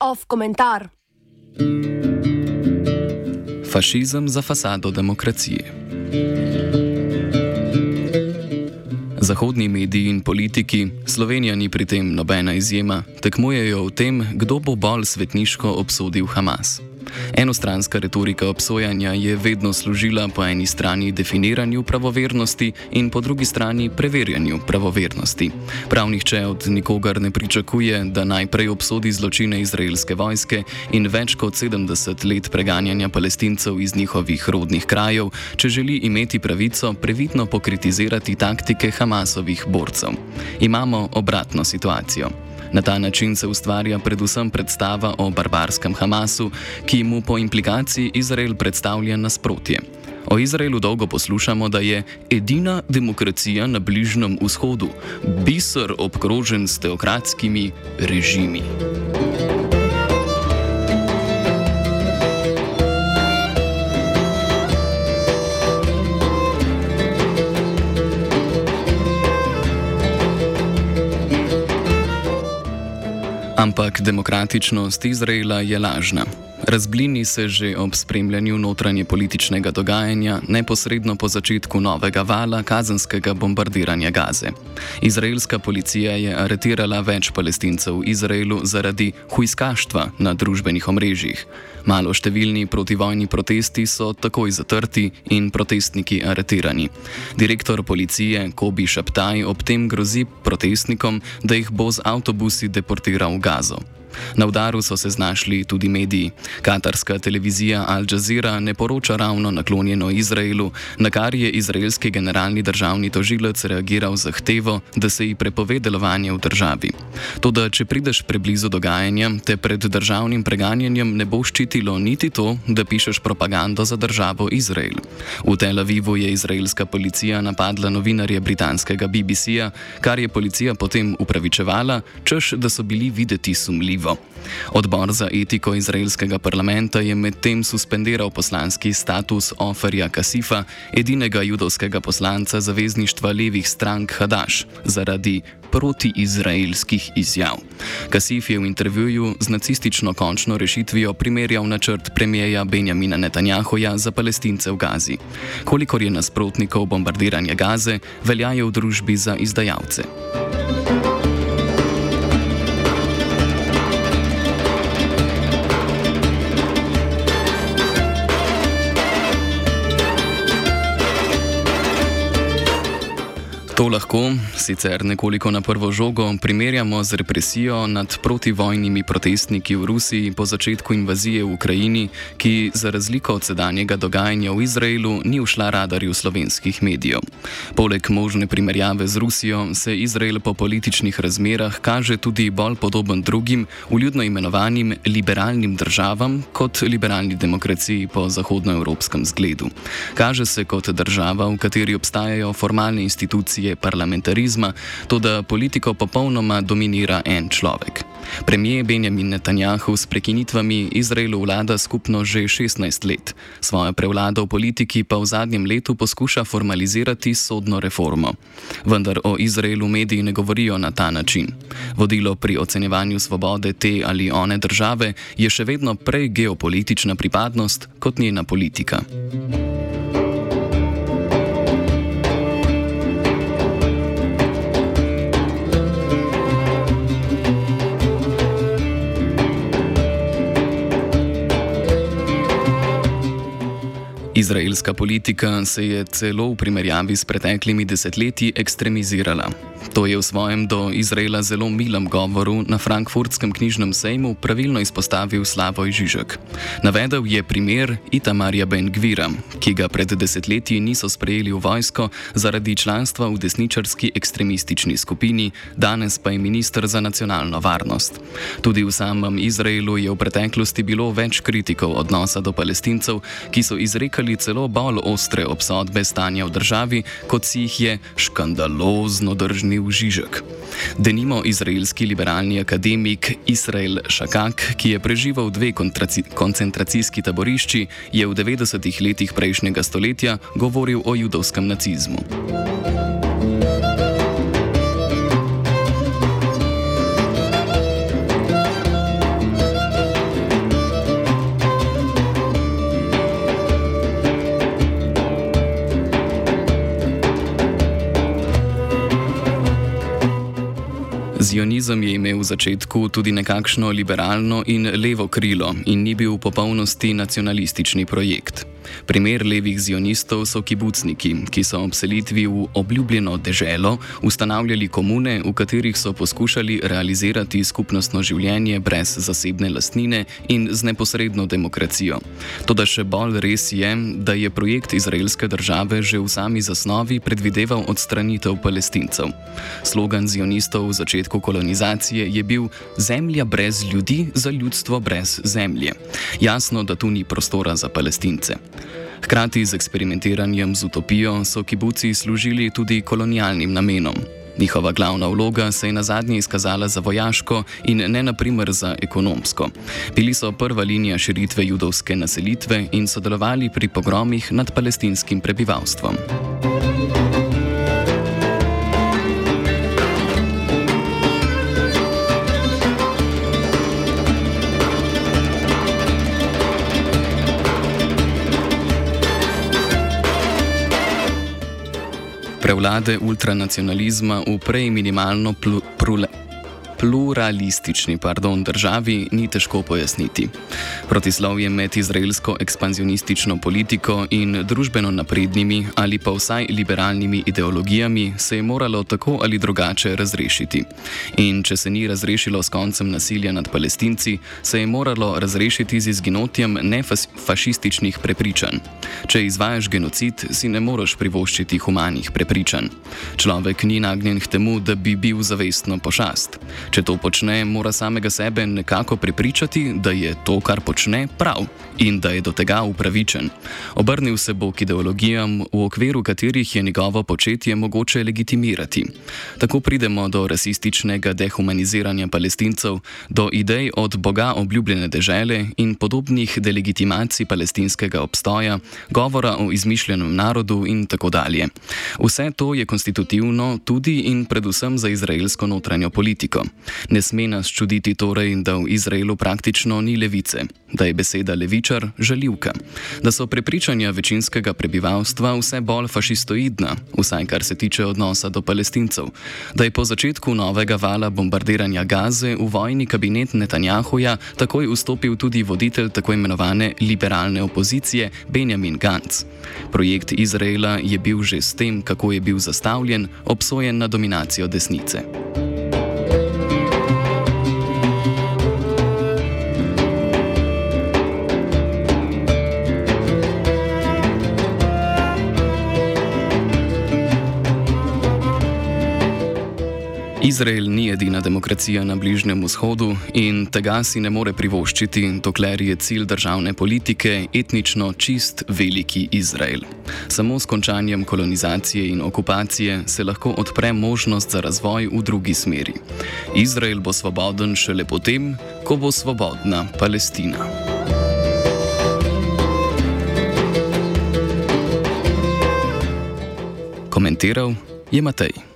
Off komentar. Fašizem za fasado demokracije. Zahodni mediji in politiki, Slovenija ni pri tem nobena izjema, tekmujejo v tem, kdo bo bolj svetniško obsodil Hamas. Enostranska retorika obsojanja je vedno služila po eni strani definiranju pravovernosti in po drugi strani preverjanju pravovernosti. Prav nihče od nikogar ne pričakuje, da najprej obsodi zločine izraelske vojske in več kot 70 let preganjanja palestincev iz njihovih rodnih krajev, če želi imeti pravico previdno pokritizirati taktike Hamasovih borcev. Imamo obratno situacijo. Na ta način se ustvarja predvsem predstava o barbarskem Hamasu, ki mu po implikaciji Izrael predstavlja nasprotje. O Izraelu dolgo poslušamo, da je edina demokracija na Bližnjem vzhodu, biser obkrožen s teokratskimi režimi. Ampak demokratičnost Izraela je lažna. Razblini se že ob spremljanju notranje političnega dogajanja neposredno po začetku novega vala kazenskega bombardiranja Gaze. Izraelska policija je aretirala več palestincev v Izraelu zaradi huiskaštva na družbenih omrežjih. Malo številni protivojni protesti so takoj zatrti in protestniki aretirani. Direktor policije Kobi Šaptaj ob tem grozi protestnikom, da jih bo z avtobusi deportiral v Gazo. Na udaru so se znašli tudi mediji. Katarska televizija Al Jazeera ne poroča ravno naklonjeno Izraelu, na kar je izraelski generalni državni tožilec reagiral z zahtevo, da se ji prepove delovanje v državi. Toda, če prideš preblizu dogajanja, te pred državnim preganjanjem ne bo ščitilo niti to, da pišeš propagando za državo Izrael. V Tel Avivu je izraelska policija napadla novinarje britanskega BBC-ja, kar je policija potem upravičevala, češ da so bili videti sumljivi škodljivo. Odbor za etiko izraelskega parlamenta je medtem suspendiral poslanski status Oferja Kasifa, edinega judovskega poslanca zavezništva levih strank Hadaš, zaradi protiizraelskih izjav. Kasif je v intervjuju z nacistično končno rešitvijo primerjal načrt premijeja Benjamina Netanjahoja za palestince v Gazi. Kolikor je nasprotnikov bombardiranja Gaze, veljajo v družbi za izdajalce. To lahko, sicer nekoliko na prvo žogo, primerjamo z represijo nad protivojnimi protestniki v Rusiji po začetku invazije v Ukrajini, ki za razliko od sedanjega dogajanja v Izraelu ni ušla radarju slovenskih medijev. Poleg možne primerjave z Rusijo se Izrael po političnih razmerah kaže tudi bolj podoben drugim, uljudno imenovanim liberalnim državam kot liberalni demokraciji po zahodnoevropskem zgledu. Kaže se kot država, v kateri obstajajo formalne institucije, je parlamentarizma, to da politiko popolnoma dominira en človek. Premijer Benjamin Netanjahu s prekinitvami Izraelu vlada skupno že 16 let. Svojo prevlado v politiki pa v zadnjem letu poskuša formalizirati sodno reformo. Vendar o Izraelu mediji ne govorijo na ta način. Vodilo pri ocenjevanju svobode te ali one države je še vedno prej geopolitična pripadnost kot njena politika. Izraelska politika se je celo v primerjavi s preteklimi desetletji ekstremizirala. To je v svojem do Izraela zelo milem govoru na frankfurtskem knjižnem sejmu pravilno izpostavil Slavoj Žižek. Navedel je primer Itamarja Ben Gvira, ki ga pred desetletji niso sprejeli v vojsko zaradi članstva v desničarski ekstremistični skupini, danes pa je ministr za nacionalno varnost. Tudi v samem Izraelu je v preteklosti bilo več kritikov odnosa do palestincev, ki so izrekali celo bolj ostre obsodbe stanja v državi, kot si jih je škandalozno držni vrnil Žižek. Denimo izraelski liberalni akademik Israel Šakak, ki je preživel dve koncentracijski taborišči, je v 90-ih letih prejšnjega stoletja govoril o judovskem nacizmu. Zionizem je imel v začetku tudi nekakšno liberalno in levo krilo in ni bil v popolnosti nacionalistični projekt. Primer levih zionistov so kibucniki, ki so ob selitvi v obljubljeno deželo ustanavljali komune, v katerih so poskušali realizirati skupnostno življenje brez zasebne lastnine in z neposredno demokracijo. Toda še bolj res je, da je projekt izraelske države že v sami zasnovi predvideval odstranitev palestincev. Slogan zionistov v začetku kolonizacije je bil: Zemlja brez ljudi za ljudstvo brez zemlje. Jasno, da tu ni prostora za palestince. Hkrati z eksperimentiranjem z utopijo so kibuci služili tudi kolonialnim namenom. Njihova glavna vloga se je na zadnje izkazala za vojaško in ne naprimer za ekonomsko. Bili so prva linija širitve judovske naselitve in sodelovali pri pogromih nad palestinskim prebivalstvom. Prevlade ultranacionalizma v prej minimalno pl pluralistični pardon, državi ni težko pojasniti. Protislovje med izraelsko ekspanzionistično politiko in družbeno naprednimi ali pa vsaj liberalnimi ideologijami se je moralo tako ali drugače razrešiti. In če se ni razrešilo s koncem nasilja nad palestinci, se je moralo razrešiti z izginotjem nefašističnih prepričanj. Če izvajaš genocid, si ne moreš privoščiti humanih prepričanj. Človek ni nagnjen k temu, da bi bil zavestno pošast. Če to počne, mora samega sebe nekako prepričati, da je to, kar počne, prav in da je do tega upravičen. Obrnil se bo k ideologijam, v okviru katerih je njegovo početje mogoče legitimirati. Tako pridemo do rasističnega dehumaniziranja palestincev, do idej od Boga obljubljene dežele in podobnih delegitimacij palestinskega obstoja, govora o izmišljenem narodu in tako dalje. Vse to je konstitutivno tudi in predvsem za izraelsko notranjo politiko. Ne sme nas čuditi torej, da v Izraelu praktično ni levice, da je beseda levičar žaljivka, da so prepričanja večinskega prebivalstva vse bolj fašistoidna, vsaj kar se tiče odnosa do palestincev, da je po začetku novega vala bombardiranja Gaze v vojni kabinet Netanjahuja takoj vstopil tudi voditelj tako imenovane liberalne opozicije Benjamin Gantz. Projekt Izraela je bil že s tem, kako je bil zastavljen, obsojen na dominacijo desnice. Izrael ni edina demokracija na Bližnjem vzhodu in tega si ne more privoščiti, dokler je cilj državne politike etnično čist veliki Izrael. Samo s končanjem kolonizacije in okupacije se lahko odpre možnost za razvoj v drugi smeri. Izrael bo svoboden šele potem, ko bo svobodna Palestina. Komentiral je Matej.